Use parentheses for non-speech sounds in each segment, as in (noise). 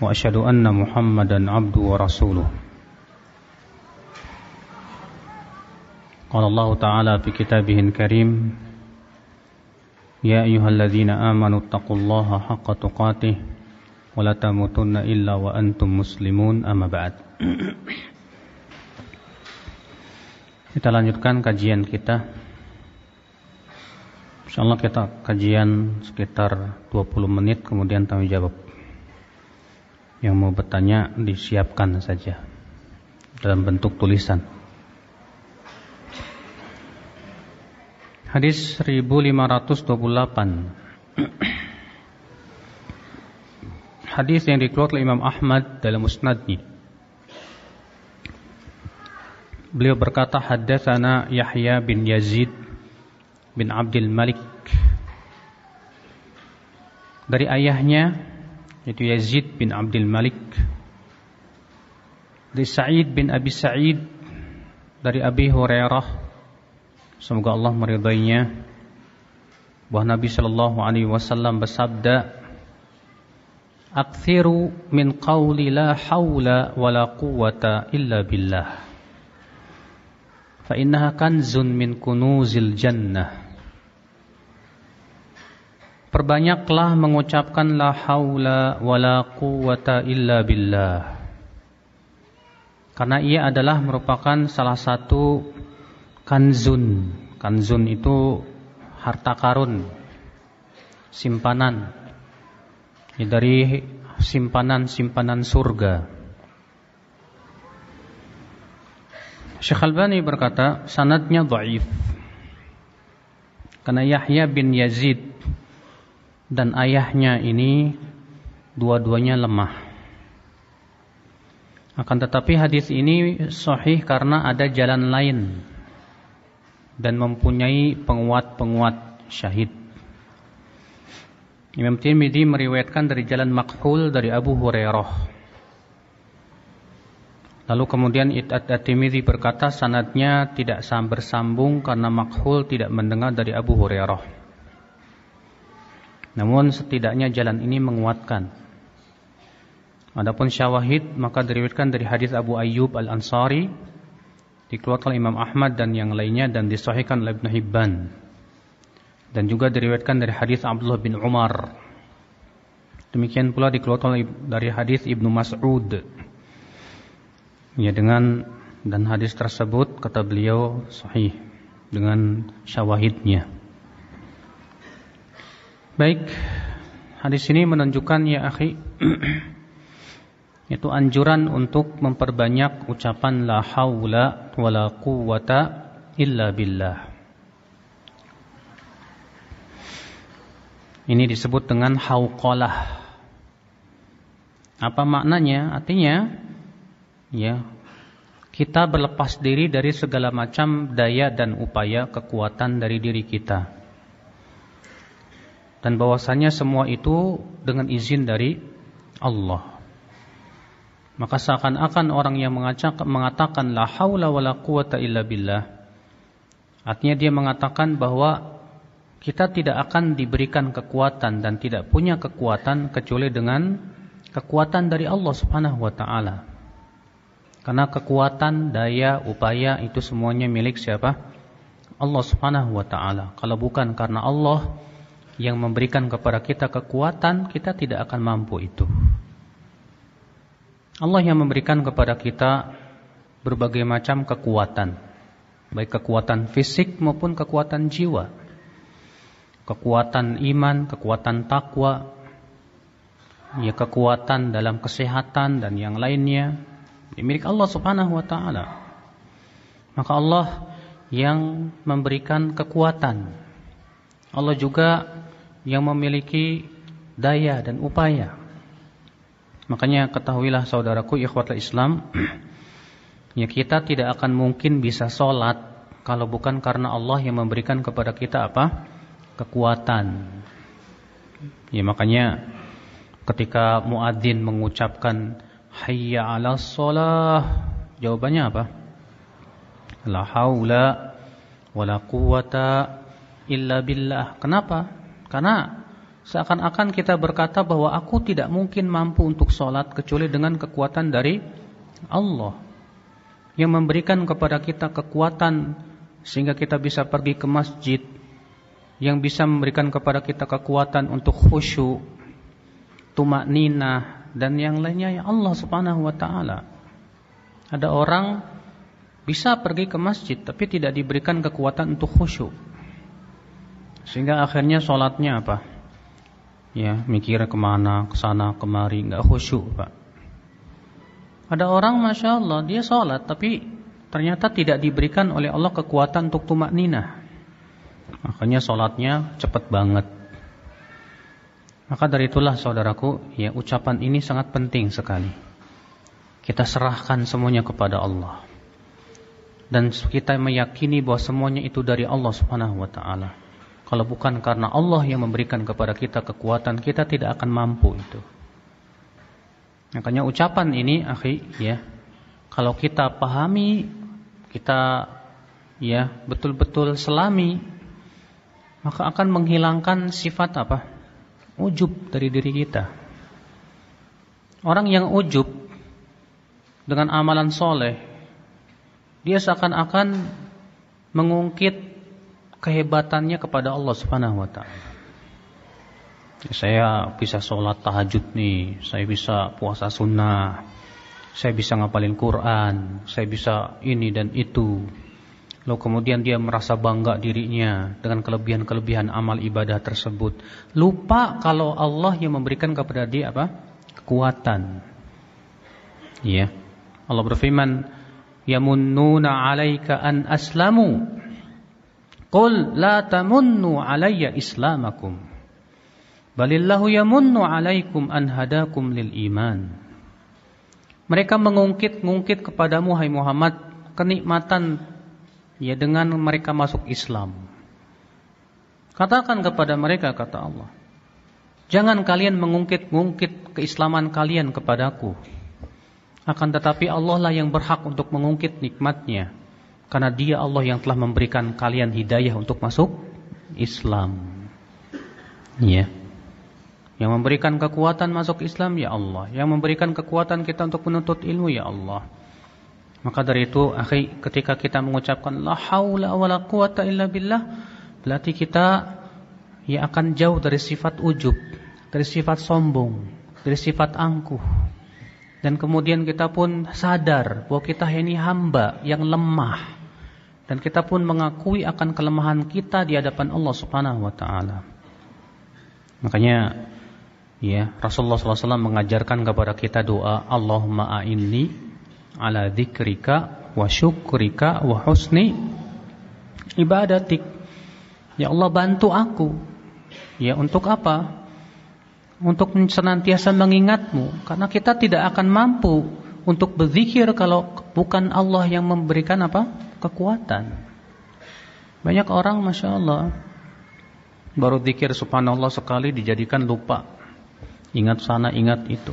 واشهد ان محمدا عبده ورسوله قال الله تعالى في كتابه الكريم يا ايها الذين امنوا اتقوا الله حق تقاته ولا تموتن الا وانتم مسلمون اما بعد Kita lanjutkan kajian kita Insyaallah kita kajian sekitar 20 menit kemudian tanya jawab yang mau bertanya disiapkan saja dalam bentuk tulisan. Hadis 1528. Hadis yang dikeluarkan oleh Imam Ahmad dalam Musnadnya. Beliau berkata haddatsana Yahya bin Yazid bin Abdul Malik dari ayahnya yaitu Yazid bin Abdul Malik. Dari Sa'id bin Abi Sa'id. Dari Abi Hurairah. Semoga Allah meridainya. Bahwa Nabi Shallallahu alaihi wasallam bersabda Akthiru min qawli la hawla wa la quwwata illa billah. Fa innaha kanzun min kunuzil jannah Perbanyaklah mengucapkan la haula wala quwata illa billah. Karena ia adalah merupakan salah satu kanzun. Kanzun itu harta karun, simpanan. Ya, dari simpanan-simpanan surga. Syekh Albani berkata, sanadnya dhaif. Karena Yahya bin Yazid dan ayahnya ini dua-duanya lemah. Akan tetapi hadis ini sahih karena ada jalan lain dan mempunyai penguat-penguat syahid. Imam Tirmidzi meriwayatkan dari jalan Makhul dari Abu Hurairah. Lalu kemudian At-Tirmidzi berkata sanadnya tidak bersambung karena Makhul tidak mendengar dari Abu Hurairah. Namun setidaknya jalan ini menguatkan. Adapun syawahid maka diriwayatkan dari hadis Abu Ayyub Al-Ansari dikeluarkan Imam Ahmad dan yang lainnya dan disahihkan oleh Ibnu Hibban. Dan juga diriwayatkan dari hadis Abdullah bin Umar. Demikian pula dikeluarkan dari hadis Ibnu Mas'ud. Ya dengan dan hadis tersebut kata beliau sahih dengan syawahidnya. Baik, hadis ini menunjukkan ya akhi (clears throat) itu anjuran untuk memperbanyak ucapan la haula wala quwata illa billah. Ini disebut dengan hauqalah. Apa maknanya? Artinya ya kita berlepas diri dari segala macam daya dan upaya kekuatan dari diri kita dan bahwasanya semua itu dengan izin dari Allah. Maka seakan-akan orang yang mengatakan la haula wala quwata illa billah artinya dia mengatakan bahwa kita tidak akan diberikan kekuatan dan tidak punya kekuatan kecuali dengan kekuatan dari Allah Subhanahu wa taala. Karena kekuatan, daya, upaya itu semuanya milik siapa? Allah Subhanahu wa taala. Kalau bukan karena Allah, yang memberikan kepada kita kekuatan, kita tidak akan mampu itu. Allah yang memberikan kepada kita berbagai macam kekuatan, baik kekuatan fisik maupun kekuatan jiwa, kekuatan iman, kekuatan takwa, ya kekuatan dalam kesehatan dan yang lainnya, milik Allah Subhanahu wa taala. Maka Allah yang memberikan kekuatan. Allah juga yang memiliki daya dan upaya. Makanya ketahuilah saudaraku ikhwatul Islam, (clears throat) ya kita tidak akan mungkin bisa sholat kalau bukan karena Allah yang memberikan kepada kita apa? kekuatan. Ya makanya ketika muadzin mengucapkan hayya 'alas shalah, jawabannya apa? La haula wala quwata illa billah. Kenapa? Karena Seakan-akan kita berkata bahwa aku tidak mungkin mampu untuk sholat kecuali dengan kekuatan dari Allah. Yang memberikan kepada kita kekuatan sehingga kita bisa pergi ke masjid. Yang bisa memberikan kepada kita kekuatan untuk khusyuk, tumak nina dan yang lainnya ya Allah subhanahu wa ta'ala. Ada orang bisa pergi ke masjid tapi tidak diberikan kekuatan untuk khusyuk. Sehingga akhirnya sholatnya apa? ya mikir ke mana ke sana kemari nggak khusyuk pak. Ada orang masya Allah dia sholat tapi ternyata tidak diberikan oleh Allah kekuatan untuk tumak nina makanya sholatnya cepat banget. Maka dari itulah saudaraku ya ucapan ini sangat penting sekali. Kita serahkan semuanya kepada Allah. Dan kita meyakini bahwa semuanya itu dari Allah Subhanahu wa taala kalau bukan karena Allah yang memberikan kepada kita kekuatan, kita tidak akan mampu itu. Makanya ucapan ini, akhi, ya, kalau kita pahami, kita ya betul-betul selami, maka akan menghilangkan sifat apa? Ujub dari diri kita. Orang yang ujub dengan amalan soleh, dia seakan-akan mengungkit kehebatannya kepada Allah Subhanahu wa taala. Saya bisa sholat tahajud nih, saya bisa puasa sunnah, saya bisa ngapalin Quran, saya bisa ini dan itu. Lalu kemudian dia merasa bangga dirinya dengan kelebihan-kelebihan amal ibadah tersebut. Lupa kalau Allah yang memberikan kepada dia apa? Kekuatan. Iya. Allah berfirman, "Yamunnuna 'alaika an aslamu." Qul la tamunnu alayya islamakum. Balillahu yamunnu alaikum an hadakum lil iman. Mereka mengungkit-ungkit kepadamu hai Muhammad kenikmatan ya dengan mereka masuk Islam. Katakan kepada mereka kata Allah, jangan kalian mengungkit-ungkit keislaman kalian kepadaku. Akan tetapi Allah lah yang berhak untuk mengungkit nikmatnya karena dia Allah yang telah memberikan kalian hidayah untuk masuk Islam. Ya. Yang memberikan kekuatan masuk Islam ya Allah. Yang memberikan kekuatan kita untuk menuntut ilmu ya Allah. Maka dari itu, akhi, ketika kita mengucapkan la haula wala quwata illa billah, berarti kita ya akan jauh dari sifat ujub, dari sifat sombong, dari sifat angkuh. Dan kemudian kita pun sadar bahwa kita ini hamba yang lemah dan kita pun mengakui akan kelemahan kita di hadapan Allah Subhanahu wa taala. Makanya ya Rasulullah SAW mengajarkan kepada kita doa Allahumma a'inni ala dzikrika wa syukrika wa husni ibadatik. Ya Allah bantu aku. Ya untuk apa? Untuk senantiasa mengingatmu karena kita tidak akan mampu untuk berzikir kalau bukan Allah yang memberikan apa? kekuatan. Banyak orang Masya Allah Baru dikir subhanallah sekali dijadikan lupa. Ingat sana ingat itu.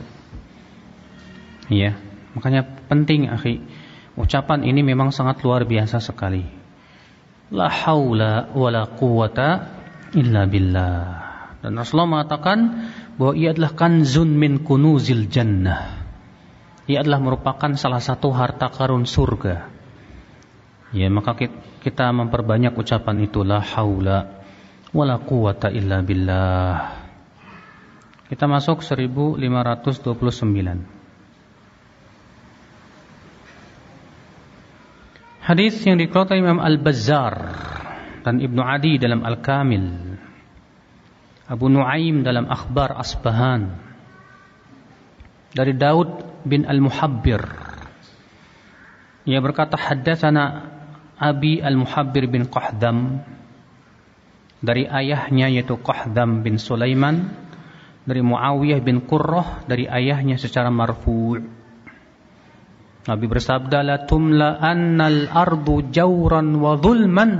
Ya Makanya penting akhi. Ucapan ini memang sangat luar biasa sekali. La haula wa la quwata illa billah. Dan Rasulullah mengatakan bahwa ia adalah kanzun min kunuzil jannah Ia adalah merupakan salah satu harta karun surga Ya, maka kita memperbanyak ucapan itulah haula wala quwata illa billah. Kita masuk 1529. Hadis yang dikeluarkan Imam Al-Bazzar dan Ibnu Adi dalam Al-Kamil. Abu Nuaim dalam Akhbar Asbahan. Dari Daud bin Al-Muhabbir. Ia berkata haddatsana Abi Al-Muhabbir bin Qahdam dari ayahnya yaitu Qahdam bin Sulaiman dari Muawiyah bin Qurrah dari ayahnya secara marfu' Nabi bersabda la tumla annal ardu jawran wa zulman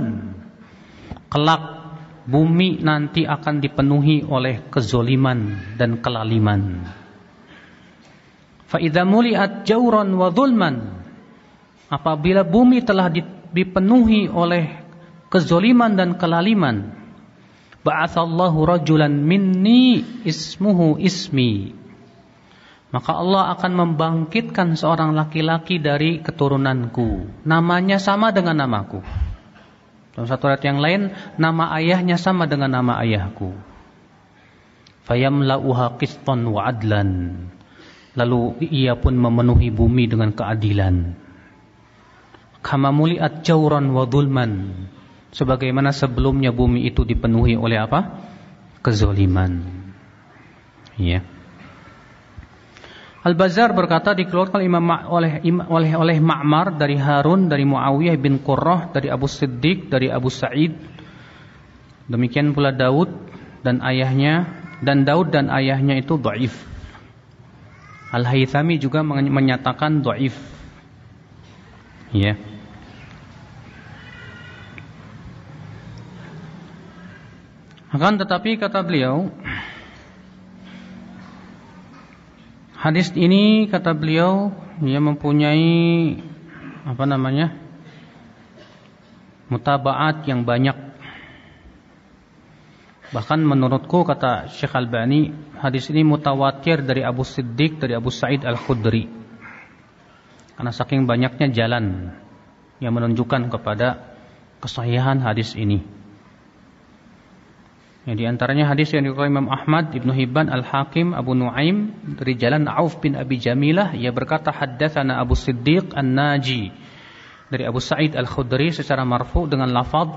kelak bumi nanti akan dipenuhi oleh kezoliman dan kelaliman. Fa idza muliat jawran wa zulman apabila bumi telah dipenuhi oleh kezoliman dan kelaliman ba'athallahu rajulan minni ismuhu ismi. Maka Allah akan membangkitkan seorang laki-laki dari keturunanku. Namanya sama dengan namaku dalam satu ayat yang lain nama ayahnya sama dengan nama ayahku fayamla'uha qistan wa adlan lalu ia pun memenuhi bumi dengan keadilan kama muliat jauran wa dhulman sebagaimana sebelumnya bumi itu dipenuhi oleh apa? kezoliman. Ya. Al-Bazar berkata dikeluarkan Imam oleh oleh oleh Ma'mar dari Harun dari Muawiyah bin Qurrah dari Abu Siddiq dari Abu Sa'id. Demikian pula Daud dan ayahnya dan Daud dan ayahnya itu dhaif. Al-Haythami juga menyatakan dhaif. Ya. Akan tetapi kata beliau Hadis ini kata beliau ia mempunyai apa namanya? mutabaat yang banyak. Bahkan menurutku kata Syekh Albani, hadis ini mutawatir dari Abu Siddiq dari Abu Sa'id Al-Khudri. Karena saking banyaknya jalan yang menunjukkan kepada kesahihan hadis ini. Yang di antaranya hadis yang diriwayatkan Imam Ahmad, Ibnu Hibban, Al-Hakim, Abu Nuaim dari jalan Auf bin Abi Jamilah ia berkata haddatsana Abu Siddiq An-Naji. Dari Abu Sa'id Al-Khudri secara marfu dengan lafaz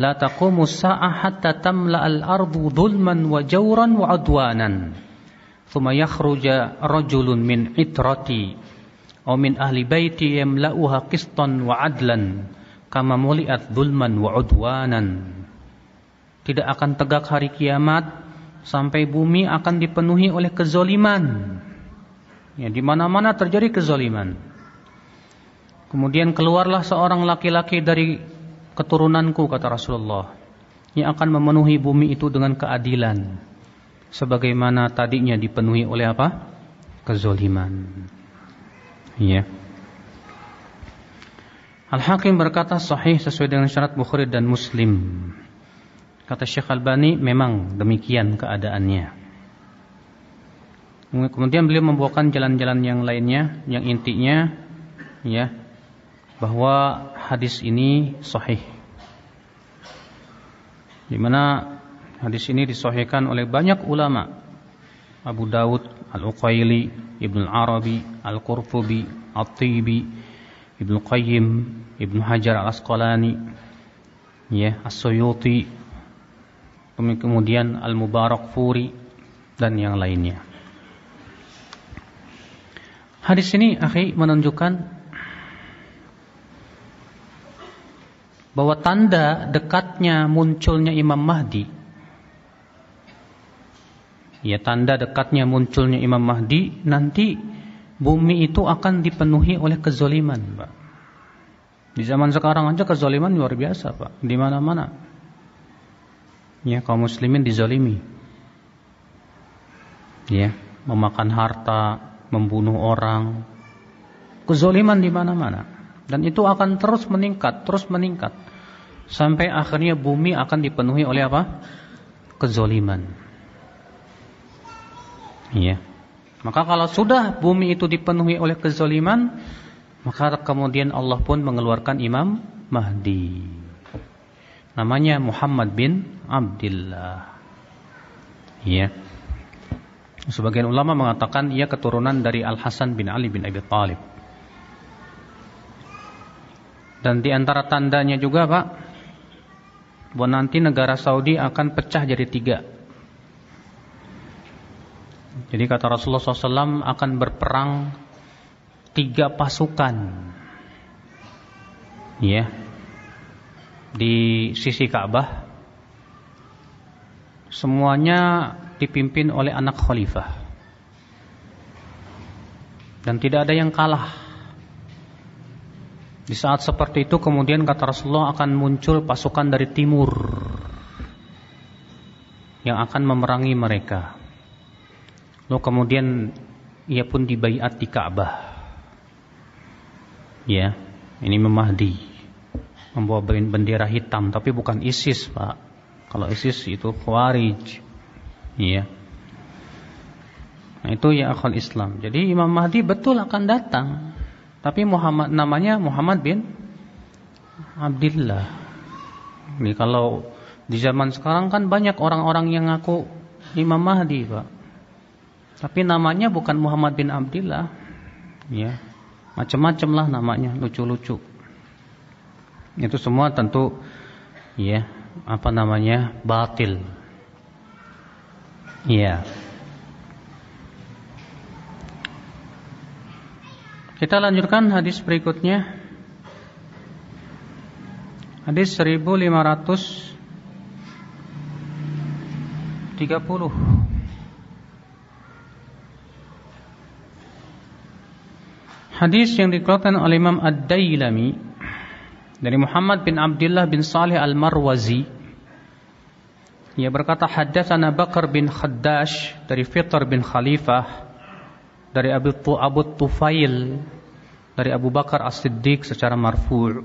la taqumu sa'ah hatta tamla al-ardu dhulman wa jawran wa adwanan thumma yakhruja rajulun min itrati aw min ahli baiti yamla'uha qistan wa adlan kama muliat dhulman wa udwanan tidak akan tegak hari kiamat sampai bumi akan dipenuhi oleh kezoliman. Ya, di mana-mana terjadi kezoliman. Kemudian keluarlah seorang laki-laki dari keturunanku kata Rasulullah yang akan memenuhi bumi itu dengan keadilan sebagaimana tadinya dipenuhi oleh apa? kezoliman. Ya. Al-Hakim berkata sahih sesuai dengan syarat Bukhari dan Muslim. Kata Syekh Albani memang demikian keadaannya. Kemudian beliau membawakan jalan-jalan yang lainnya yang intinya ya bahwa hadis ini sahih. Di mana hadis ini disahihkan oleh banyak ulama. Abu Dawud, Al-Uqaili, Ibnu Arabi, Al-Qurtubi, At-Tibi, Ibnu Qayyim, Ibnu Hajar Al-Asqalani, ya, As-Suyuti, kemudian Al-Mubarak Furi dan yang lainnya. Hadis ini akhi menunjukkan bahwa tanda dekatnya munculnya Imam Mahdi ya tanda dekatnya munculnya Imam Mahdi nanti bumi itu akan dipenuhi oleh kezoliman Pak. Di zaman sekarang aja kezoliman luar biasa Pak, di mana-mana ya kaum muslimin dizalimi. Ya memakan harta membunuh orang. Kezoliman di mana-mana. Dan itu akan terus meningkat terus meningkat. Sampai akhirnya bumi akan dipenuhi oleh apa? Kezoliman ya. Maka kalau sudah bumi itu dipenuhi oleh kezoliman maka kemudian Allah pun mengeluarkan Imam Mahdi. Namanya Muhammad bin Abdullah. Ya. Sebagian ulama mengatakan ia keturunan dari Al Hasan bin Ali bin Abi Thalib. Dan di antara tandanya juga Pak, bahwa nanti negara Saudi akan pecah jadi tiga. Jadi kata Rasulullah SAW akan berperang tiga pasukan. Ya. Di sisi Ka'bah semuanya dipimpin oleh anak khalifah. Dan tidak ada yang kalah. Di saat seperti itu kemudian kata Rasulullah akan muncul pasukan dari timur yang akan memerangi mereka. Lalu kemudian ia pun dibaiat di Ka'bah. Ya, ini memahdi membawa bendera hitam tapi bukan ISIS, Pak. Kalau ISIS itu Khawarij. Iya. Nah, itu ya akal Islam. Jadi Imam Mahdi betul akan datang. Tapi Muhammad namanya Muhammad bin Abdullah. Ini kalau di zaman sekarang kan banyak orang-orang yang ngaku Imam Mahdi, Pak. Tapi namanya bukan Muhammad bin Abdullah. Ya. Macam-macam lah namanya, lucu-lucu. Itu semua tentu ya, apa namanya? batil. Iya. Kita lanjutkan hadis berikutnya. Hadis 1530. Hadis yang dikeluarkan oleh Imam Ad-Dailami dari Muhammad bin Abdullah bin Salih Al-Marwazi ia berkata haddatsana Bakar bin Khaddash dari Fitr bin Khalifah dari Abu, Abu Tufail dari Abu Bakar As-Siddiq secara marfu'.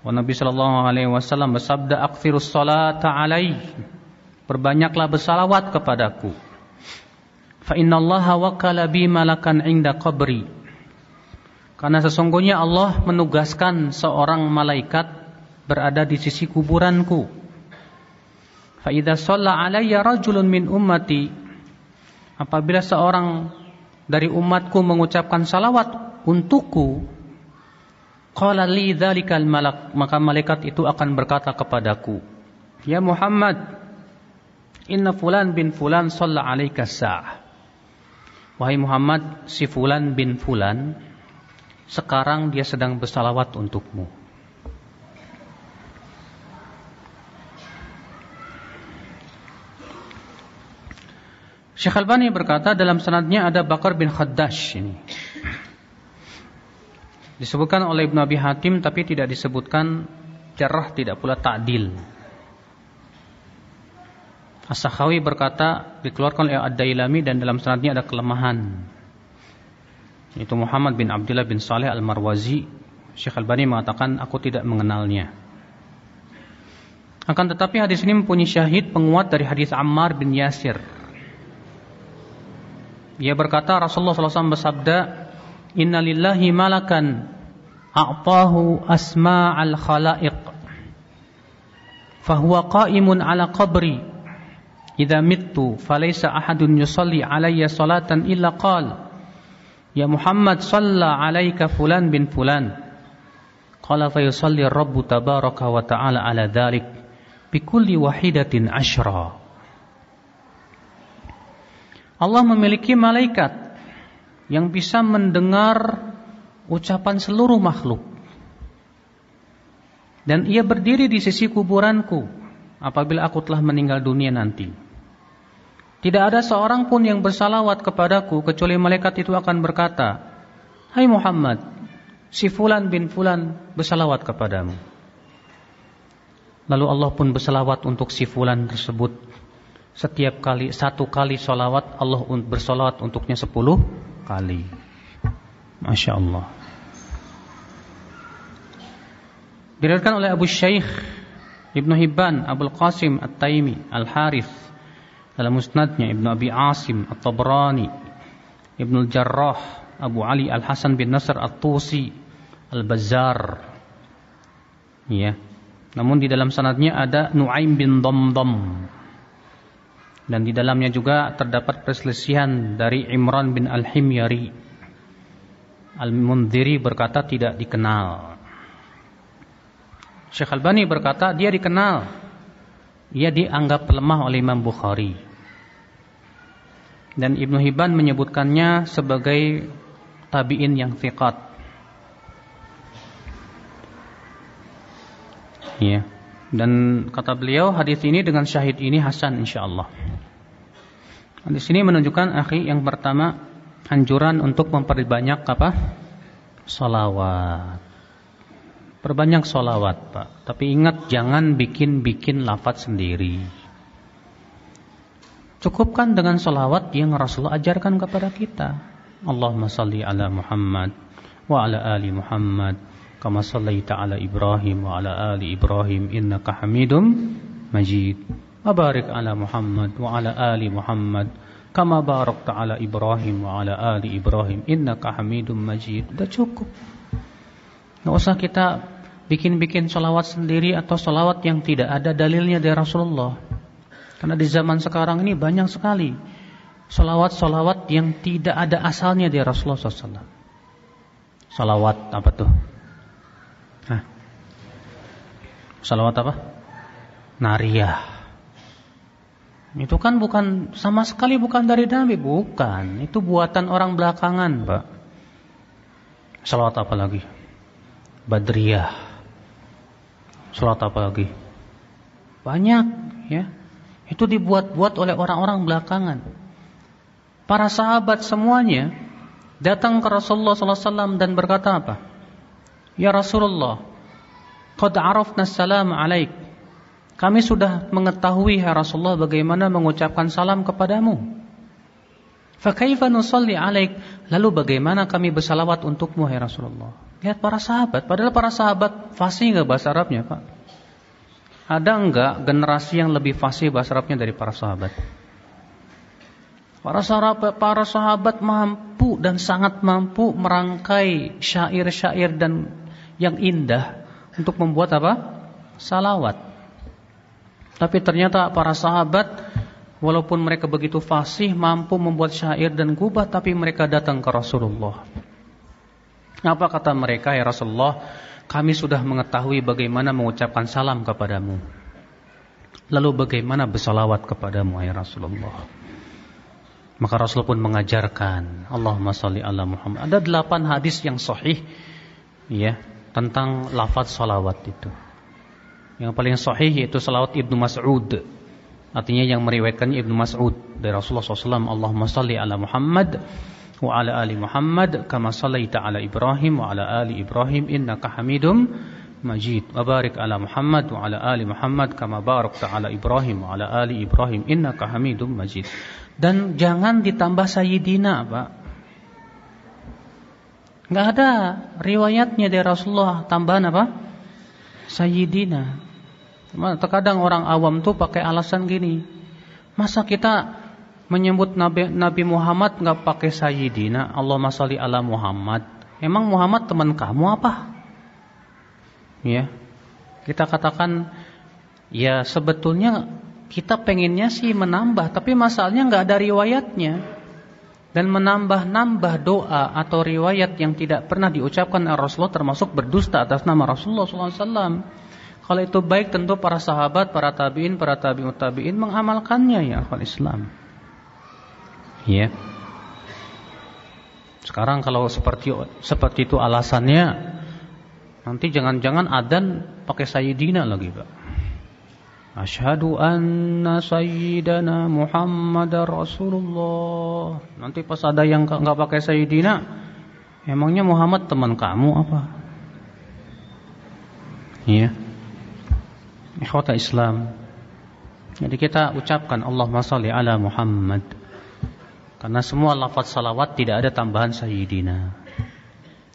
Wa Nabi sallallahu alaihi wasallam bersabda aktsirus salata alaihi Perbanyaklah bersalawat kepadaku. Fa innallaha wakala bi malakan inda qabri. Karena sesungguhnya Allah menugaskan seorang malaikat berada di sisi kuburanku. Fa idza alayya rajulun min ummati apabila seorang dari umatku mengucapkan salawat untukku qala li malak maka malaikat itu akan berkata kepadaku ya Muhammad inna fulan bin fulan shalla alaika sa'ah wahai Muhammad si fulan bin fulan sekarang dia sedang bersalawat untukmu Syekh Albani berkata dalam sanadnya ada Bakar bin Khaddash ini. Disebutkan oleh Ibnu Abi Hatim tapi tidak disebutkan jarah tidak pula ta'dil. As-Sakhawi berkata dikeluarkan oleh Ad-Dailami dan dalam sanadnya ada kelemahan. Itu Muhammad bin Abdullah bin Saleh Al-Marwazi. Syekh Albani mengatakan aku tidak mengenalnya. Akan tetapi hadis ini mempunyai syahid penguat dari hadis Ammar bin Yasir ia berkata Rasulullah SAW bersabda, Inna lillahi malakan a'tahu asma'al khalaiq. Fahuwa qa'imun ala qabri. Idza mittu falaysa ahadun yusalli alayya salatan illa qala Ya Muhammad salla alayka fulan bin fulan. Qala fa yusalli Rabbu tabaraka wa ta'ala ala dhalik bikulli wahidatin ashra. Allah memiliki malaikat yang bisa mendengar ucapan seluruh makhluk. Dan ia berdiri di sisi kuburanku apabila aku telah meninggal dunia nanti. Tidak ada seorang pun yang bersalawat kepadaku kecuali malaikat itu akan berkata, Hai Muhammad, si Fulan bin Fulan bersalawat kepadamu. Lalu Allah pun bersalawat untuk si Fulan tersebut setiap kali satu kali solawat Allah bersolawat untuknya sepuluh kali. Masya Allah. Diriwayatkan oleh Abu Syekh Ibnu Hibban, Abu Qasim At-Taimi, Al-Harith dalam musnadnya Ibnu Abi Asim At-Tabrani, Ibnu Jarrah, Abu Ali Al-Hasan bin Nasr At-Tusi, Al-Bazzar. Ya. Namun di dalam sanadnya ada Nuaim bin Damdam dan di dalamnya juga terdapat perselisihan dari Imran bin Al-Himyari. Al-Mundhiri berkata tidak dikenal. Syekh Al-Bani berkata dia dikenal. Ia dianggap lemah oleh Imam Bukhari. Dan Ibnu Hibban menyebutkannya sebagai tabi'in yang fiqat. Ya. Dan kata beliau hadis ini dengan syahid ini hasan insyaallah. Di sini menunjukkan akhi yang pertama anjuran untuk memperbanyak apa? Salawat. Perbanyak salawat, Pak. Tapi ingat jangan bikin-bikin lafaz sendiri. Cukupkan dengan salawat yang Rasulullah ajarkan kepada kita. Allahumma salli ala Muhammad wa ala ali Muhammad kama sallaita ala Ibrahim wa ala ali Ibrahim innaka Hamidum Majid. Wabarik ala Muhammad wa ala ali Muhammad kama barakta ala Ibrahim wa ala ali Ibrahim innaka Hamidum Majid. Sudah cukup. Enggak usah kita bikin-bikin solawat sendiri atau solawat yang tidak ada dalilnya dari Rasulullah. Karena di zaman sekarang ini banyak sekali solawat-solawat yang tidak ada asalnya dari Rasulullah SAW. Solawat apa tuh? Hah? Solawat apa? Nariyah. Itu kan bukan sama sekali bukan dari Nabi, bukan. Itu buatan orang belakangan, Pak. Salawat apa lagi? Badriyah. Salawat apa lagi? Banyak, ya. Itu dibuat-buat oleh orang-orang belakangan. Para sahabat semuanya datang ke Rasulullah SAW dan berkata apa? Ya Rasulullah, qad arafna salam alaik kami sudah mengetahui ya Rasulullah bagaimana mengucapkan salam kepadamu. Fakaifa nusalli alaik? Lalu bagaimana kami bersalawat untukmu ya Rasulullah? Lihat para sahabat, padahal para sahabat fasih enggak bahasa Arabnya, Pak? Ada enggak generasi yang lebih fasih bahasa Arabnya dari para sahabat? Para sahabat, para sahabat mampu dan sangat mampu merangkai syair-syair dan yang indah untuk membuat apa? Salawat. Tapi ternyata para sahabat walaupun mereka begitu fasih mampu membuat syair dan gubah tapi mereka datang ke Rasulullah. Apa kata mereka ya Rasulullah? Kami sudah mengetahui bagaimana mengucapkan salam kepadamu. Lalu bagaimana bersalawat kepadamu ya Rasulullah? Maka Rasul pun mengajarkan Allahumma salli ala Muhammad. Ada delapan hadis yang sahih ya tentang lafaz salawat itu. Yang paling sahih yaitu salawat Ibnu Mas'ud. Artinya yang meriwayatkan Ibnu Mas'ud dari Rasulullah SAW. Allahumma salli ala Muhammad wa ala ali Muhammad kama sallaita ala Ibrahim wa ala ali Ibrahim innaka Hamidum Majid. Wa barik ala Muhammad wa ala ali Muhammad kama barakta ala Ibrahim wa ala ali Ibrahim innaka Hamidum Majid. Dan jangan ditambah sayyidina, Pak. Enggak ada riwayatnya dari Rasulullah tambahan apa? Sayyidina. Terkadang orang awam tuh pakai alasan gini. Masa kita menyebut Nabi, Nabi Muhammad nggak pakai Sayyidina, Allah masali ala Muhammad. Emang Muhammad teman kamu apa? Ya. Kita katakan ya sebetulnya kita pengennya sih menambah, tapi masalahnya nggak ada riwayatnya. Dan menambah-nambah doa atau riwayat yang tidak pernah diucapkan Rasulullah termasuk berdusta atas nama Rasulullah SAW. Kalau itu baik tentu para sahabat, para tabiin, para tabiut tabiin mengamalkannya ya akal Islam. Ya. Sekarang kalau seperti seperti itu alasannya nanti jangan-jangan adan pakai sayyidina lagi, Pak. Asyhadu anna sayyidana Muhammadar Rasulullah. Nanti pas ada yang enggak pakai sayyidina, emangnya Muhammad teman kamu apa? Iya ikhwata Islam. Jadi kita ucapkan Allahumma salli ala Muhammad. Karena semua lafaz salawat tidak ada tambahan sayyidina.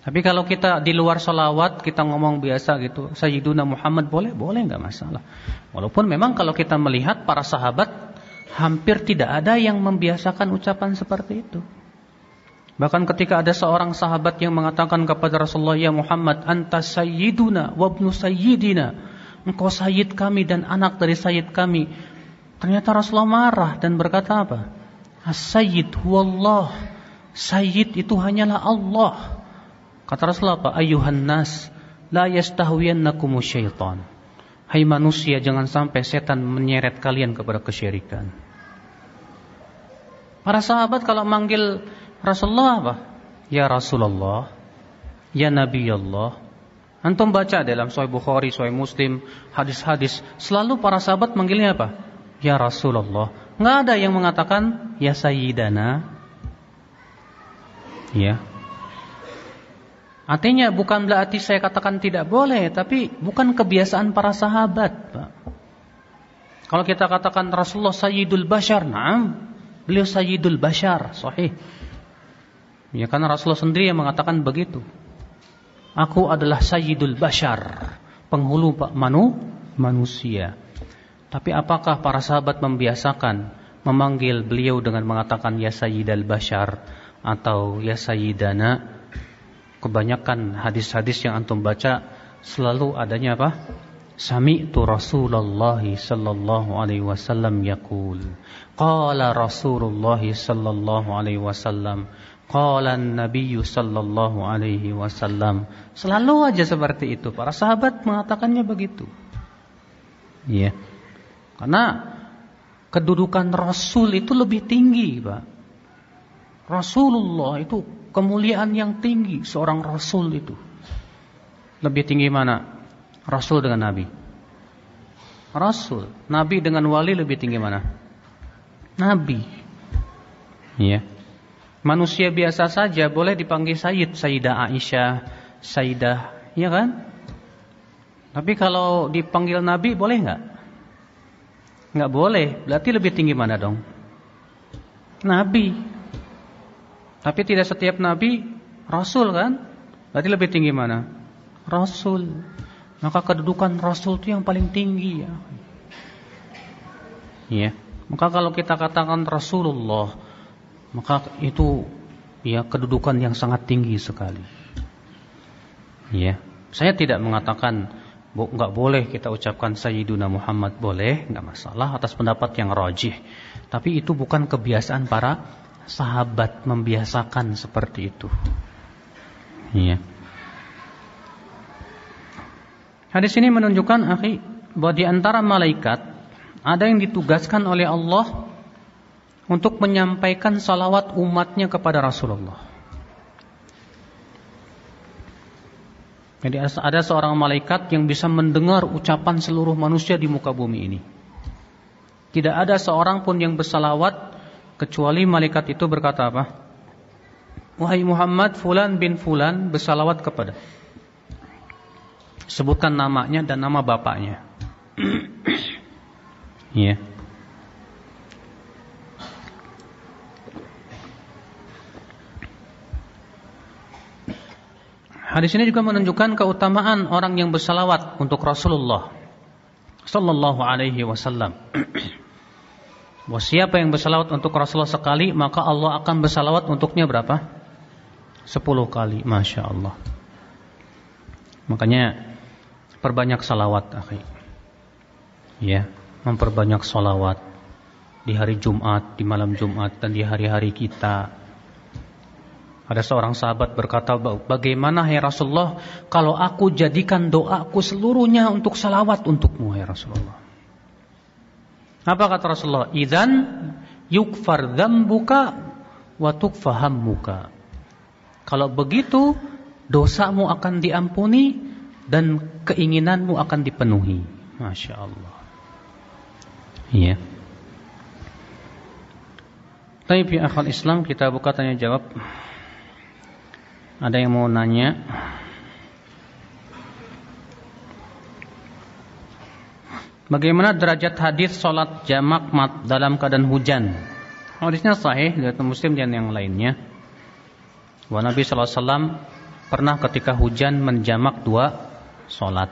Tapi kalau kita di luar salawat kita ngomong biasa gitu, Sayyiduna Muhammad boleh, boleh nggak masalah. Walaupun memang kalau kita melihat para sahabat hampir tidak ada yang membiasakan ucapan seperti itu. Bahkan ketika ada seorang sahabat yang mengatakan kepada Rasulullah, "Ya Muhammad, anta sayyiduna wa ibnu sayyidina." engkau sayyid kami dan anak dari sayyid kami. Ternyata Rasulullah marah dan berkata apa? As-sayyid huwallah. Sayyid itu hanyalah Allah. Kata Rasulullah apa? Ayuhan nas, la yastahwiyannakum syaitan. Hai manusia, jangan sampai setan menyeret kalian kepada kesyirikan. Para sahabat kalau manggil Rasulullah apa? Ya Rasulullah, ya Nabi Allah, Antum baca dalam Sahih Bukhari, Sahih Muslim, hadis-hadis, selalu para sahabat manggilnya apa? Ya Rasulullah, Nggak ada yang mengatakan ya sayyidana. Ya. Artinya bukan berarti saya katakan tidak boleh, tapi bukan kebiasaan para sahabat, Pak. Kalau kita katakan Rasulullah Sayyidul Bashar, nah, beliau Sayyidul Bashar, sahih. Ya karena Rasulullah sendiri yang mengatakan begitu. Aku adalah Sayyidul Bashar, penghulu manu, manusia. Tapi apakah para sahabat membiasakan memanggil beliau dengan mengatakan ya Sayyidul Bashar atau ya Sayyidana? Kebanyakan hadis-hadis yang antum baca selalu adanya apa? Sami'tu Rasulullah sallallahu alaihi wasallam yaqul. Qala Rasulullah sallallahu alaihi wasallam Qala Nabi sallallahu alaihi wasallam. Selalu aja seperti itu. Para sahabat mengatakannya begitu. Iya. Karena kedudukan Rasul itu lebih tinggi, Pak. Rasulullah itu kemuliaan yang tinggi seorang Rasul itu. Lebih tinggi mana? Rasul dengan Nabi. Rasul, Nabi dengan wali lebih tinggi mana? Nabi. Iya. Manusia biasa saja boleh dipanggil Sayyid, Sayyidah Aisyah, Sayyidah, ya kan? Tapi kalau dipanggil Nabi boleh nggak? Nggak boleh. Berarti lebih tinggi mana dong? Nabi. Tapi tidak setiap Nabi Rasul kan? Berarti lebih tinggi mana? Rasul. Maka kedudukan Rasul itu yang paling tinggi ya. Ya. Maka kalau kita katakan Rasulullah maka itu ya kedudukan yang sangat tinggi sekali. Ya, saya tidak mengatakan nggak boleh kita ucapkan Sayyiduna Muhammad boleh, nggak masalah atas pendapat yang rajih. Tapi itu bukan kebiasaan para sahabat membiasakan seperti itu. Ya. Hadis ini menunjukkan akhi bahwa di antara malaikat ada yang ditugaskan oleh Allah untuk menyampaikan salawat umatnya kepada Rasulullah. Jadi ada seorang malaikat yang bisa mendengar ucapan seluruh manusia di muka bumi ini. Tidak ada seorang pun yang bersalawat kecuali malaikat itu berkata apa? Wahai Muhammad, fulan bin fulan bersalawat kepada. Sebutkan namanya dan nama bapaknya. (clears throat) Iya. yeah. Hadis ini juga menunjukkan keutamaan orang yang bersalawat untuk Rasulullah sallallahu alaihi wasallam. (clears throat) Bahwa siapa yang bersalawat untuk Rasulullah sekali, maka Allah akan bersalawat untuknya berapa? Sepuluh kali, masya Allah. Makanya perbanyak salawat, akhi. Ya, memperbanyak salawat di hari Jumat, di malam Jumat, dan di hari-hari kita ada seorang sahabat berkata, bagaimana ya Rasulullah kalau aku jadikan doaku seluruhnya untuk salawat untukmu ya Rasulullah. Apa kata Rasulullah? Idan yukfar dzambuka wa tukfahammuka. Kalau begitu dosamu akan diampuni dan keinginanmu akan dipenuhi. Masya Allah. Iya. Tapi ya akal Islam kita buka tanya jawab. Ada yang mau nanya? Bagaimana derajat hadis solat jamak mat dalam keadaan hujan? Hadisnya sahih dari Muslim dan yang lainnya. Wa Nabi sallallahu alaihi wasallam pernah ketika hujan menjamak dua solat.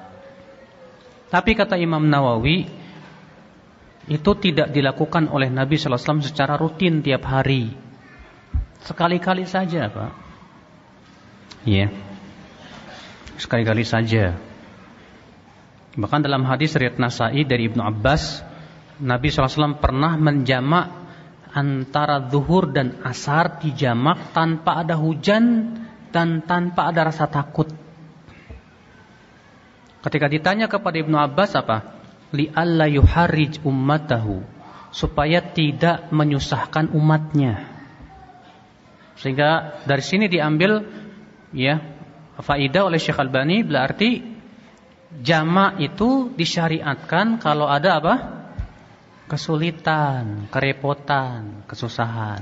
Tapi kata Imam Nawawi itu tidak dilakukan oleh Nabi sallallahu alaihi wasallam secara rutin tiap hari. Sekali-kali saja, Pak. Ya. Sekali-kali saja. Bahkan dalam hadis riwayat Nasai dari Ibnu Abbas, Nabi SAW pernah menjamak antara zuhur dan asar dijamak tanpa ada hujan dan tanpa ada rasa takut. Ketika ditanya kepada Ibnu Abbas apa? Li alla yuharrij ummatahu supaya tidak menyusahkan umatnya. Sehingga dari sini diambil ya faidah oleh Syekh Albani berarti jama itu disyariatkan kalau ada apa? kesulitan, kerepotan, kesusahan.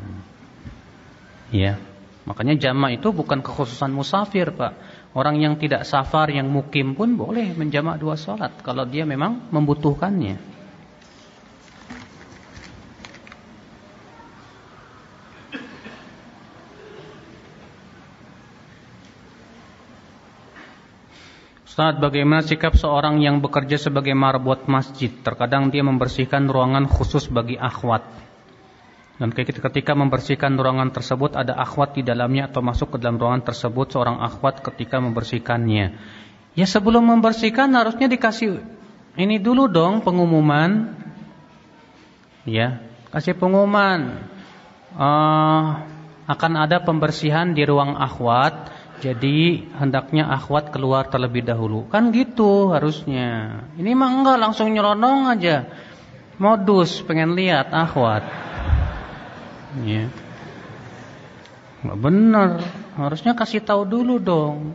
Ya. Makanya jamak itu bukan kekhususan musafir, Pak. Orang yang tidak safar, yang mukim pun boleh menjamak dua sholat kalau dia memang membutuhkannya. Ustaz, bagaimana sikap seorang yang bekerja sebagai marbot masjid? Terkadang dia membersihkan ruangan khusus bagi akhwat. Dan ketika membersihkan ruangan tersebut ada akhwat di dalamnya atau masuk ke dalam ruangan tersebut seorang akhwat ketika membersihkannya. Ya sebelum membersihkan harusnya dikasih ini dulu dong pengumuman. Ya, kasih pengumuman. Uh, akan ada pembersihan di ruang akhwat jadi hendaknya akhwat keluar terlebih dahulu. Kan gitu harusnya. Ini mah enggak langsung nyelonong aja. Modus pengen lihat akhwat. Ya. Enggak benar. Harusnya kasih tahu dulu dong.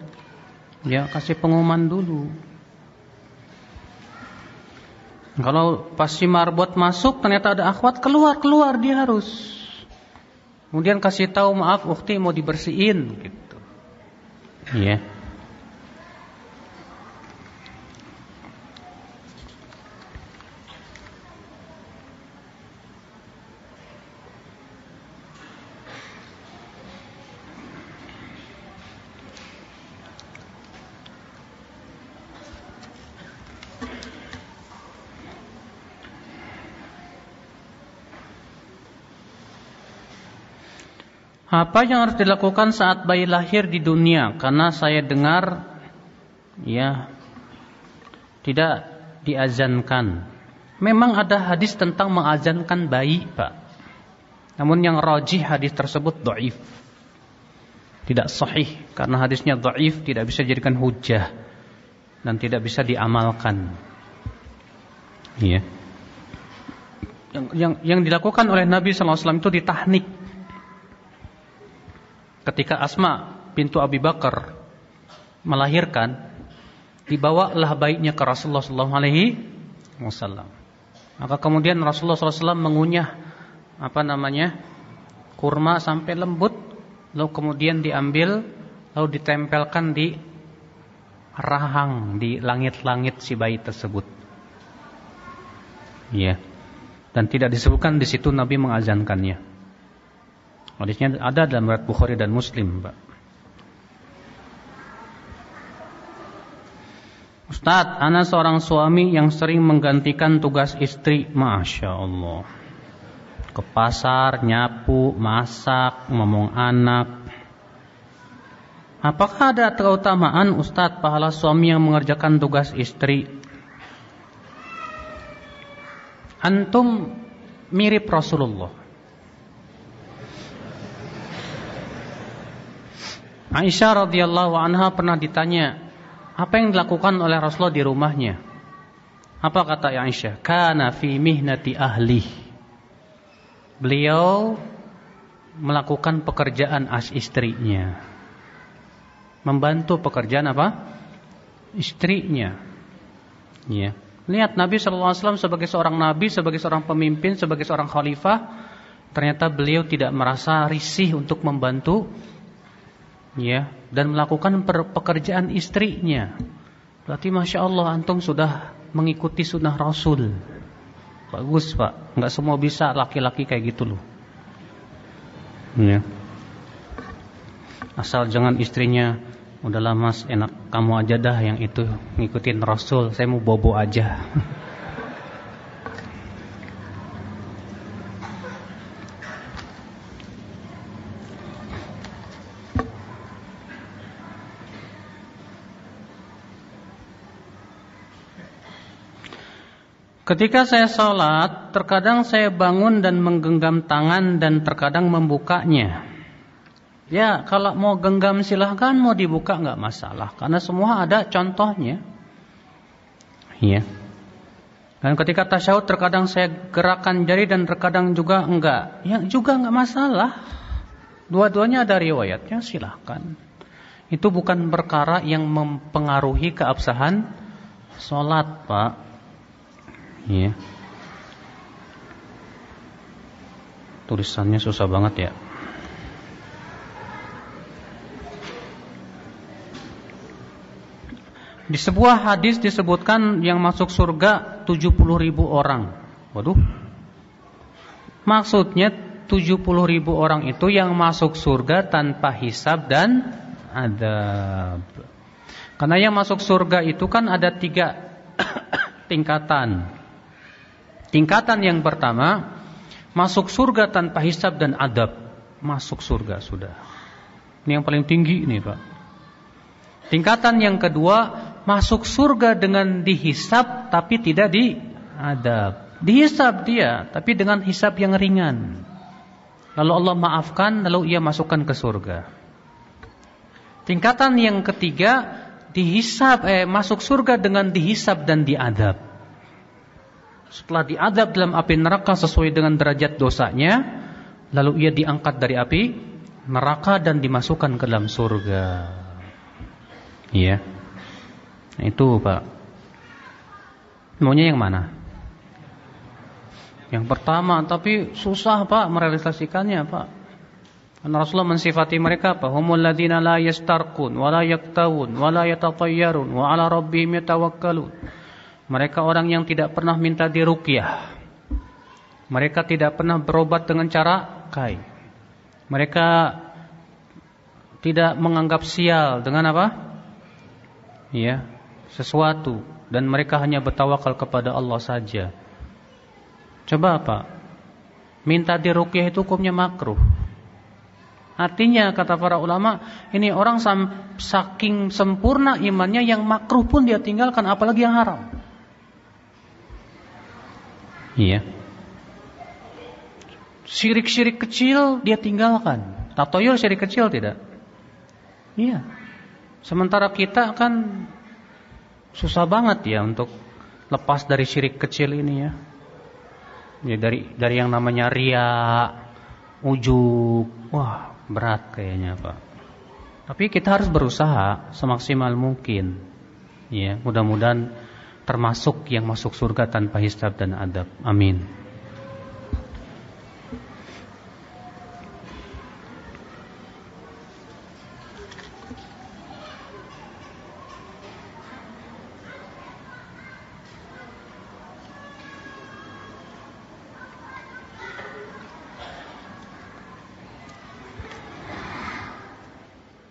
Ya, kasih pengumuman dulu. Kalau pas si marbot masuk ternyata ada akhwat keluar keluar dia harus. Kemudian kasih tahu maaf ukti mau dibersihin gitu. Ya. Apa yang harus dilakukan saat bayi lahir di dunia? Karena saya dengar ya tidak diazankan. Memang ada hadis tentang mengazankan bayi, Pak. Namun yang rajih hadis tersebut dhaif. Tidak sahih karena hadisnya dhaif tidak bisa dijadikan hujah dan tidak bisa diamalkan. Iya. Yang, yang yang dilakukan oleh Nabi wasallam itu ditahnik ketika Asma pintu Abi Bakar melahirkan, dibawalah bayinya ke Rasulullah sallallahu alaihi wasallam. Maka kemudian Rasulullah SAW mengunyah apa namanya kurma sampai lembut, lalu kemudian diambil, lalu ditempelkan di rahang di langit-langit si bayi tersebut. Ya. Dan tidak disebutkan di situ Nabi mengazankannya. Hadisnya ada dalam riwayat Bukhari dan Muslim, Pak. Ustadz, anak seorang suami yang sering menggantikan tugas istri, masya Allah. Ke pasar, nyapu, masak, ngomong anak. Apakah ada keutamaan Ustadz pahala suami yang mengerjakan tugas istri? Antum mirip Rasulullah. Aisyah radhiyallahu anha pernah ditanya, apa yang dilakukan oleh Rasulullah di rumahnya? Apa kata Aisyah? Kana fi mihnati ahli. Beliau melakukan pekerjaan as istrinya. Membantu pekerjaan apa? Istrinya. Ya. Lihat Nabi sallallahu alaihi wasallam sebagai seorang nabi, sebagai seorang pemimpin, sebagai seorang khalifah, ternyata beliau tidak merasa risih untuk membantu ya dan melakukan pekerjaan istrinya. Berarti masya Allah antum sudah mengikuti sunnah Rasul. Bagus pak, nggak semua bisa laki-laki kayak gitu loh. Ya. Asal jangan istrinya udahlah mas enak kamu aja dah yang itu ngikutin Rasul. Saya mau bobo aja. (laughs) Ketika saya sholat, terkadang saya bangun dan menggenggam tangan dan terkadang membukanya. Ya, kalau mau genggam silahkan, mau dibuka nggak masalah, karena semua ada contohnya. Iya. Dan ketika tasyahud terkadang saya gerakan jari dan terkadang juga enggak. Ya juga enggak masalah. Dua-duanya ada riwayatnya silahkan. Itu bukan perkara yang mempengaruhi keabsahan sholat, Pak. Ya. Tulisannya susah banget ya. Di sebuah hadis disebutkan yang masuk surga 70 ribu orang. Waduh. Maksudnya 70 ribu orang itu yang masuk surga tanpa hisab dan adab. Karena yang masuk surga itu kan ada tiga (coughs) tingkatan. Tingkatan yang pertama masuk surga tanpa hisab dan adab. Masuk surga sudah. Ini yang paling tinggi ini Pak. Tingkatan yang kedua masuk surga dengan dihisap tapi tidak diadab. Dihisap dia tapi dengan hisap yang ringan. Lalu Allah maafkan lalu ia masukkan ke surga. Tingkatan yang ketiga dihisap eh masuk surga dengan dihisap dan diadab. Setelah diadab dalam api neraka sesuai dengan derajat dosanya, lalu ia diangkat dari api neraka dan dimasukkan ke dalam surga. Iya. Itu Pak. Maunya yang mana? Yang pertama, tapi susah Pak merealisasikannya Pak. Karena Rasulullah mensifati mereka apa? Humul ladina la yastarqun wa la yaktawun wa la yatatayyarun wa ala rabbihim yatawakkalun. Mereka orang yang tidak pernah minta diruqyah. Mereka tidak pernah berobat dengan cara kai. Mereka tidak menganggap sial dengan apa? Ya, sesuatu dan mereka hanya bertawakal kepada Allah saja. Coba apa? Minta diruqyah itu hukumnya makruh. Artinya kata para ulama, ini orang saking sempurna imannya yang makruh pun dia tinggalkan apalagi yang haram. Iya. Syirik-syirik kecil dia tinggalkan. Tatoyul syirik kecil tidak? Iya. Sementara kita kan Susah banget ya untuk lepas dari syirik kecil ini ya. Ya dari dari yang namanya ria, ujub, wah berat kayaknya pak. Tapi kita harus berusaha semaksimal mungkin. Ya, mudah-mudahan termasuk yang masuk surga tanpa hisab dan adab. Amin.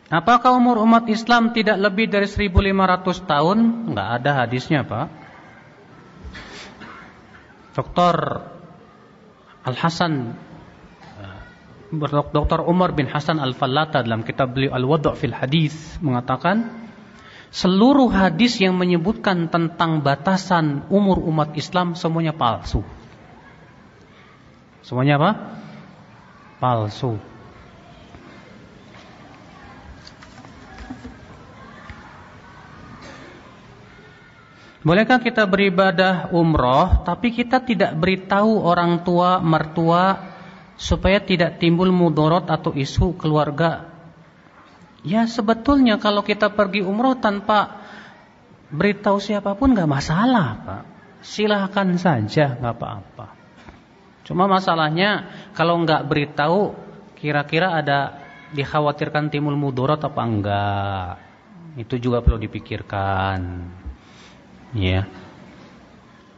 Apakah umur umat Islam tidak lebih dari 1500 tahun? Enggak ada hadisnya, Pak. Dr. Al-Hasan eh, Dr. Umar bin Hasan Al-Fallata dalam kitab beliau Al-Wadu' fil Hadis mengatakan seluruh hadis yang menyebutkan tentang batasan umur umat Islam semuanya palsu. Semuanya apa? Palsu. Bolehkah kita beribadah umroh tapi kita tidak beritahu orang tua mertua supaya tidak timbul mudorot atau isu keluarga? Ya sebetulnya kalau kita pergi umroh tanpa beritahu siapa pun nggak masalah pak. Silahkan saja nggak apa-apa. Cuma masalahnya kalau nggak beritahu kira-kira ada dikhawatirkan timbul mudorot apa enggak? Itu juga perlu dipikirkan. Ya.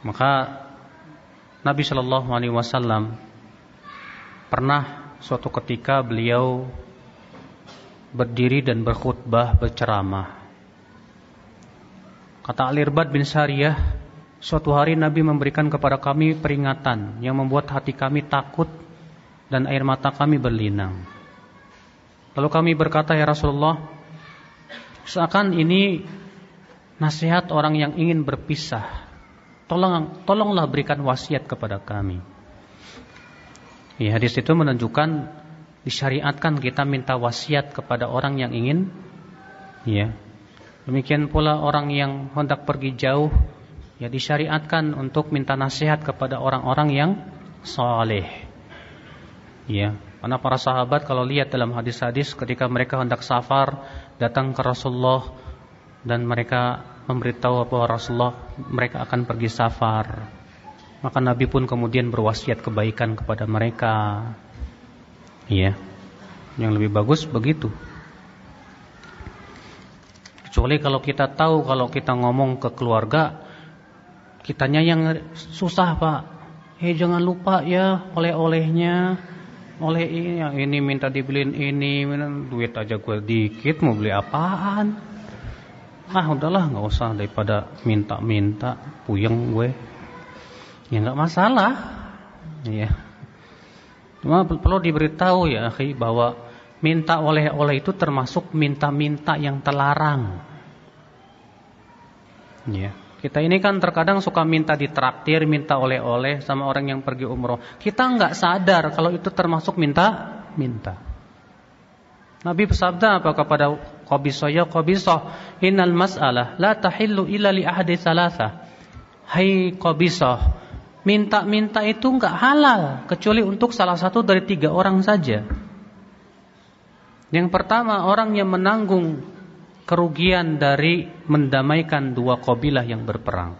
Maka Nabi Shallallahu Alaihi Wasallam pernah suatu ketika beliau berdiri dan berkhutbah berceramah. Kata Alirbad bin Sariyah, suatu hari Nabi memberikan kepada kami peringatan yang membuat hati kami takut dan air mata kami berlinang. Lalu kami berkata, ya Rasulullah, seakan ini nasihat orang yang ingin berpisah. Tolong, tolonglah berikan wasiat kepada kami. Ya, hadis itu menunjukkan disyariatkan kita minta wasiat kepada orang yang ingin ya. Demikian pula orang yang hendak pergi jauh ya disyariatkan untuk minta nasihat kepada orang-orang yang soleh. Ya, karena para sahabat kalau lihat dalam hadis-hadis ketika mereka hendak safar datang ke Rasulullah dan mereka memberitahu bahwa Rasulullah mereka akan pergi safar. Maka Nabi pun kemudian berwasiat kebaikan kepada mereka. Iya. Yang lebih bagus begitu. Kecuali kalau kita tahu kalau kita ngomong ke keluarga kitanya yang susah, Pak. Eh jangan lupa ya oleh-olehnya. Oleh ini yang ini minta dibeliin ini, duit aja gue dikit mau beli apaan? Ah udahlah nggak usah daripada minta-minta puyeng gue. Ya nggak masalah. Iya. Cuma perlu diberitahu ya, akhi, bahwa minta oleh-oleh itu termasuk minta-minta yang terlarang. Ya. Kita ini kan terkadang suka minta ditraktir, minta oleh-oleh sama orang yang pergi umroh. Kita nggak sadar kalau itu termasuk minta, minta. Nabi bersabda apa kepada Qabisoh ya Qabisoh innal mas'alah la tahillu illa li ahadi salasa. Hai Qabisoh, minta-minta itu nggak halal kecuali untuk salah satu dari tiga orang saja. Yang pertama orang yang menanggung kerugian dari mendamaikan dua kabilah yang berperang.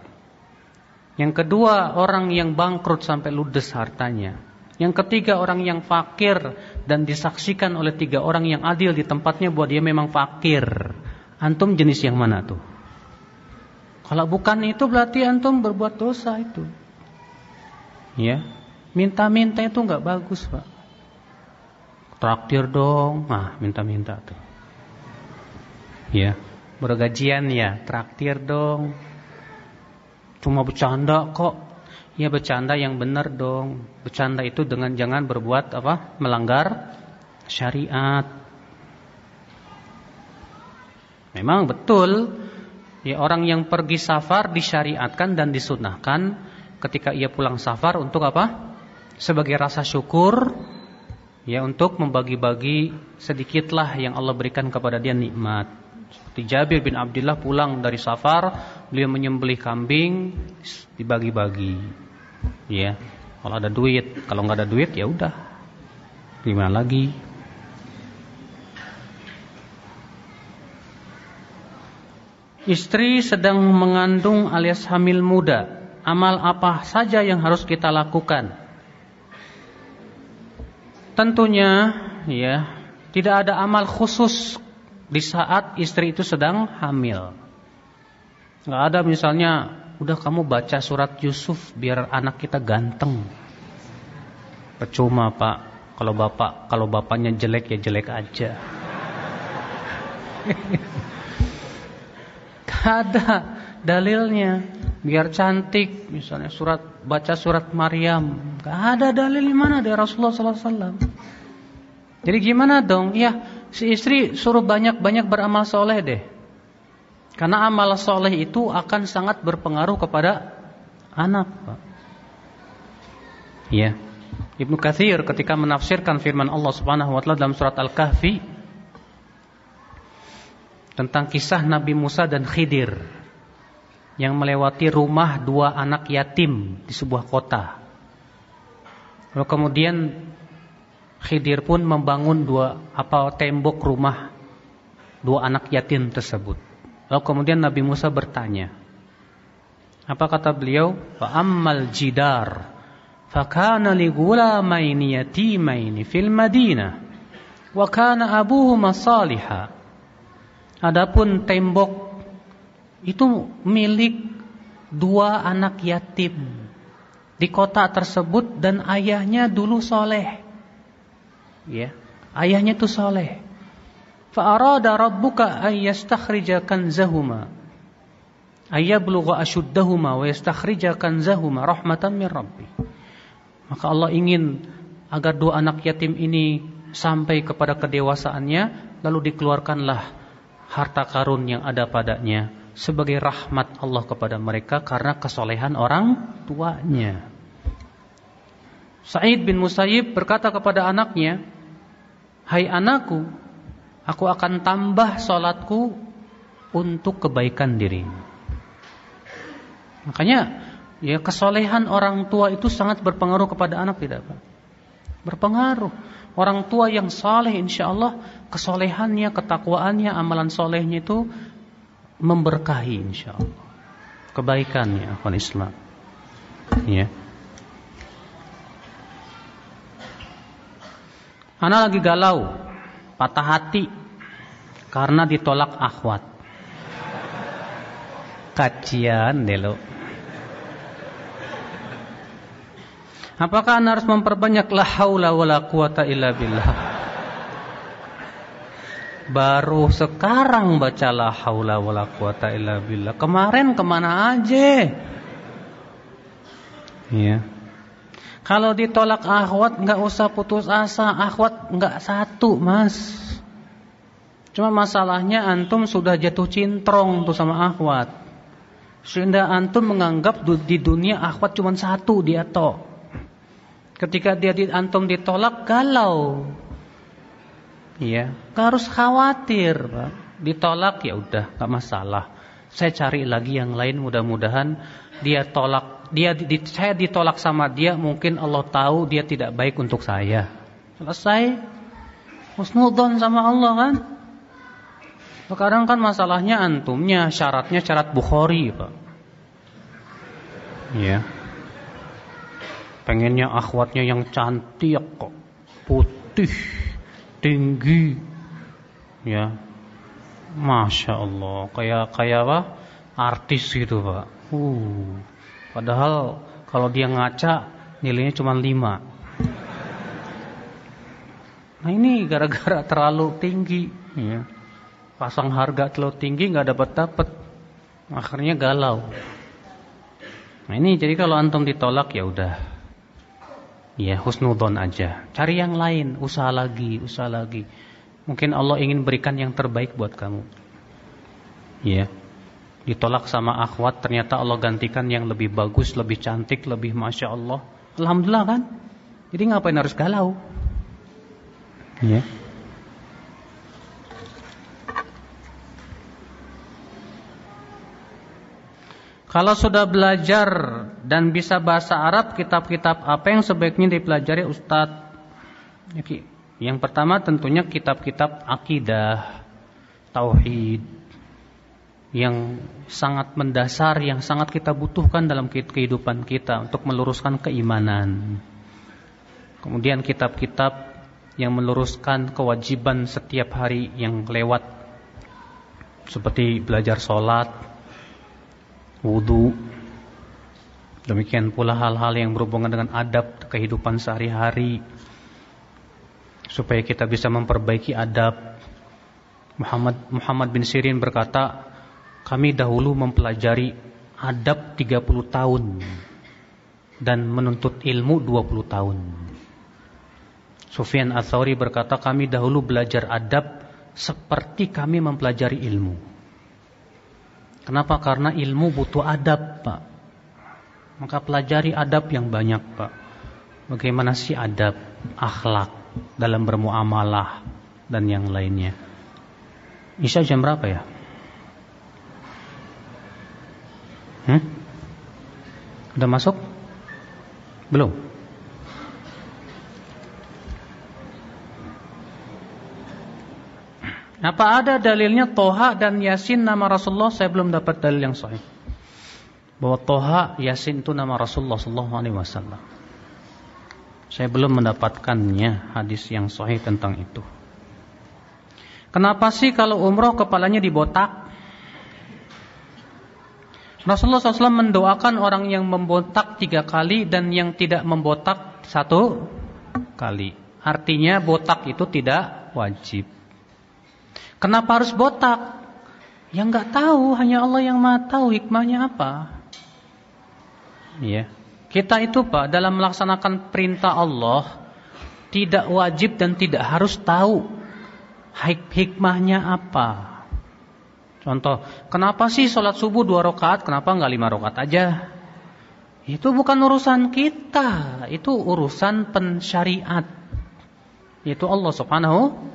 Yang kedua, orang yang bangkrut sampai ludes hartanya. Yang ketiga, orang yang fakir dan disaksikan oleh tiga orang yang adil di tempatnya buat dia memang fakir. Antum jenis yang mana tuh? Kalau bukan itu berarti antum berbuat dosa itu. Ya, minta-minta itu nggak bagus pak. Traktir dong, ah minta-minta tuh ya bergajian ya traktir dong cuma bercanda kok ya bercanda yang benar dong. Bercanda itu dengan jangan berbuat apa? Melanggar syariat. Memang betul. Ya orang yang pergi safar disyariatkan dan disunahkan ketika ia pulang safar untuk apa? Sebagai rasa syukur ya untuk membagi-bagi sedikitlah yang Allah berikan kepada dia nikmat seperti Jabir bin Abdullah pulang dari safar, beliau menyembelih kambing, dibagi-bagi. Ya, kalau ada duit, kalau nggak ada duit ya udah. Gimana lagi? Istri sedang mengandung alias hamil muda. Amal apa saja yang harus kita lakukan? Tentunya ya, tidak ada amal khusus di saat istri itu sedang hamil. Gak ada misalnya, udah kamu baca surat Yusuf biar anak kita ganteng. Percuma pak, kalau bapak kalau bapaknya jelek ya jelek aja. (laughs) Gak ada dalilnya. Biar cantik, misalnya surat baca surat Maryam. Gak ada dalil mana dari Rasulullah SAW. Jadi gimana dong? Ya si istri suruh banyak-banyak beramal soleh deh. Karena amal soleh itu akan sangat berpengaruh kepada anak. Ya. Ibnu Katsir ketika menafsirkan firman Allah Subhanahu wa taala dalam surat Al-Kahfi tentang kisah Nabi Musa dan Khidir yang melewati rumah dua anak yatim di sebuah kota. Lalu kemudian Khidir pun membangun dua apa tembok rumah dua anak yatim tersebut. Lalu kemudian Nabi Musa bertanya. Apa kata beliau? Fa ammal jidar fakana li ghulamaini yatimaini fil Madinah wa kana abuhuma. Adapun tembok itu milik dua anak yatim di kota tersebut dan ayahnya dulu soleh ya. Ayahnya itu saleh fa arada rabbuka ay yastakhrija kanzahuma. Ay yablugha ashuddahuma wa yastakhrija kanzahuma rahmatan min rabbi. Maka Allah ingin agar dua anak yatim ini sampai kepada kedewasaannya lalu dikeluarkanlah harta karun yang ada padanya sebagai rahmat Allah kepada mereka karena kesolehan orang tuanya. Sa'id bin Musayyib berkata kepada anaknya, Hai anakku, aku akan tambah sholatku untuk kebaikan dirimu. Makanya ya kesolehan orang tua itu sangat berpengaruh kepada anak tidak Pak? Berpengaruh. Orang tua yang soleh insya Allah kesolehannya, ketakwaannya, amalan solehnya itu memberkahi insya Allah. Kebaikannya akun Islam. Ya. Ana lagi galau, patah hati karena ditolak akhwat. Kacian deh lo. Apakah anda harus memperbanyak la haula wala quwata illa billah? Baru sekarang baca la haula wala quwata illa billah. Kemarin ke mana aja? Iya. Kalau ditolak akhwat nggak usah putus asa, akhwat nggak satu mas. Cuma masalahnya antum sudah jatuh cintrong tuh sama akhwat. Sehingga antum menganggap di dunia akhwat cuma satu dia toh. Ketika dia di, antum ditolak galau. Iya, harus khawatir, Pak. Ditolak ya udah, nggak masalah. Saya cari lagi yang lain mudah-mudahan dia tolak dia di, saya ditolak sama dia mungkin Allah tahu dia tidak baik untuk saya. Selesai. Husnudon sama Allah kan? Sekarang kan masalahnya antumnya syaratnya syarat Bukhari, Pak. Iya pengennya akhwatnya yang cantik kok putih tinggi ya masya Allah kayak kayak apa artis gitu pak uh padahal kalau dia ngaca nilainya cuma lima nah ini gara-gara terlalu tinggi ya pasang harga terlalu tinggi nggak dapat dapat akhirnya galau nah ini jadi kalau antum ditolak ya udah Ya, husnudon aja. Cari yang lain, usaha lagi, usaha lagi. Mungkin Allah ingin berikan yang terbaik buat kamu. Ya. Ditolak sama akhwat, ternyata Allah gantikan yang lebih bagus, lebih cantik, lebih Masya Allah. Alhamdulillah kan? Jadi ngapain harus galau? Ya. Kalau sudah belajar dan bisa bahasa Arab, kitab-kitab apa yang sebaiknya dipelajari Ustadz? Yang pertama tentunya kitab-kitab akidah, tauhid, yang sangat mendasar, yang sangat kita butuhkan dalam kehidupan kita untuk meluruskan keimanan. Kemudian kitab-kitab yang meluruskan kewajiban setiap hari yang lewat, seperti belajar sholat, wudhu. Demikian pula hal-hal yang berhubungan dengan adab kehidupan sehari-hari. Supaya kita bisa memperbaiki adab. Muhammad Muhammad bin Sirin berkata, kami dahulu mempelajari adab 30 tahun dan menuntut ilmu 20 tahun. Sufyan Ats-Tsauri berkata, kami dahulu belajar adab seperti kami mempelajari ilmu. Kenapa? Karena ilmu butuh adab, Pak. Maka pelajari adab yang banyak, Pak. Bagaimana sih adab, akhlak dalam bermuamalah dan yang lainnya. Isya jam berapa ya? Hmm? Udah masuk? Belum? Apa ada dalilnya Toha dan Yasin nama Rasulullah? Saya belum dapat dalil yang sahih. Bahwa Toha, Yasin itu nama Rasulullah Sallallahu Alaihi Wasallam. Saya belum mendapatkannya hadis yang sahih tentang itu. Kenapa sih kalau umroh kepalanya dibotak? Rasulullah SAW mendoakan orang yang membotak tiga kali dan yang tidak membotak satu kali. Artinya botak itu tidak wajib. Kenapa harus botak? Yang nggak tahu, hanya Allah yang maha tahu hikmahnya apa. Ya. Kita itu Pak dalam melaksanakan perintah Allah tidak wajib dan tidak harus tahu hik hikmahnya apa. Contoh, kenapa sih sholat subuh dua rakaat, kenapa nggak lima rakaat aja? Itu bukan urusan kita, itu urusan pensyariat. Itu Allah Subhanahu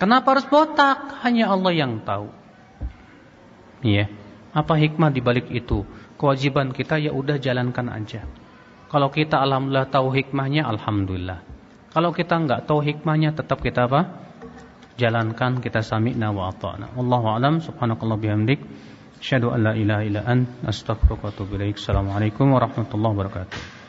Kenapa harus botak? Hanya Allah yang tahu. Iya. Apa hikmah di balik itu? Kewajiban kita ya udah jalankan aja. Kalau kita alhamdulillah tahu hikmahnya, alhamdulillah. Kalau kita enggak tahu hikmahnya, tetap kita apa? Jalankan kita sami'na wa ata'na. Wallahu a'lam. Subhanakallah bihamdik. Asyhadu an la ilaha illa ant astaghfiruka wa atubu ilaik. Assalamualaikum warahmatullahi wabarakatuh.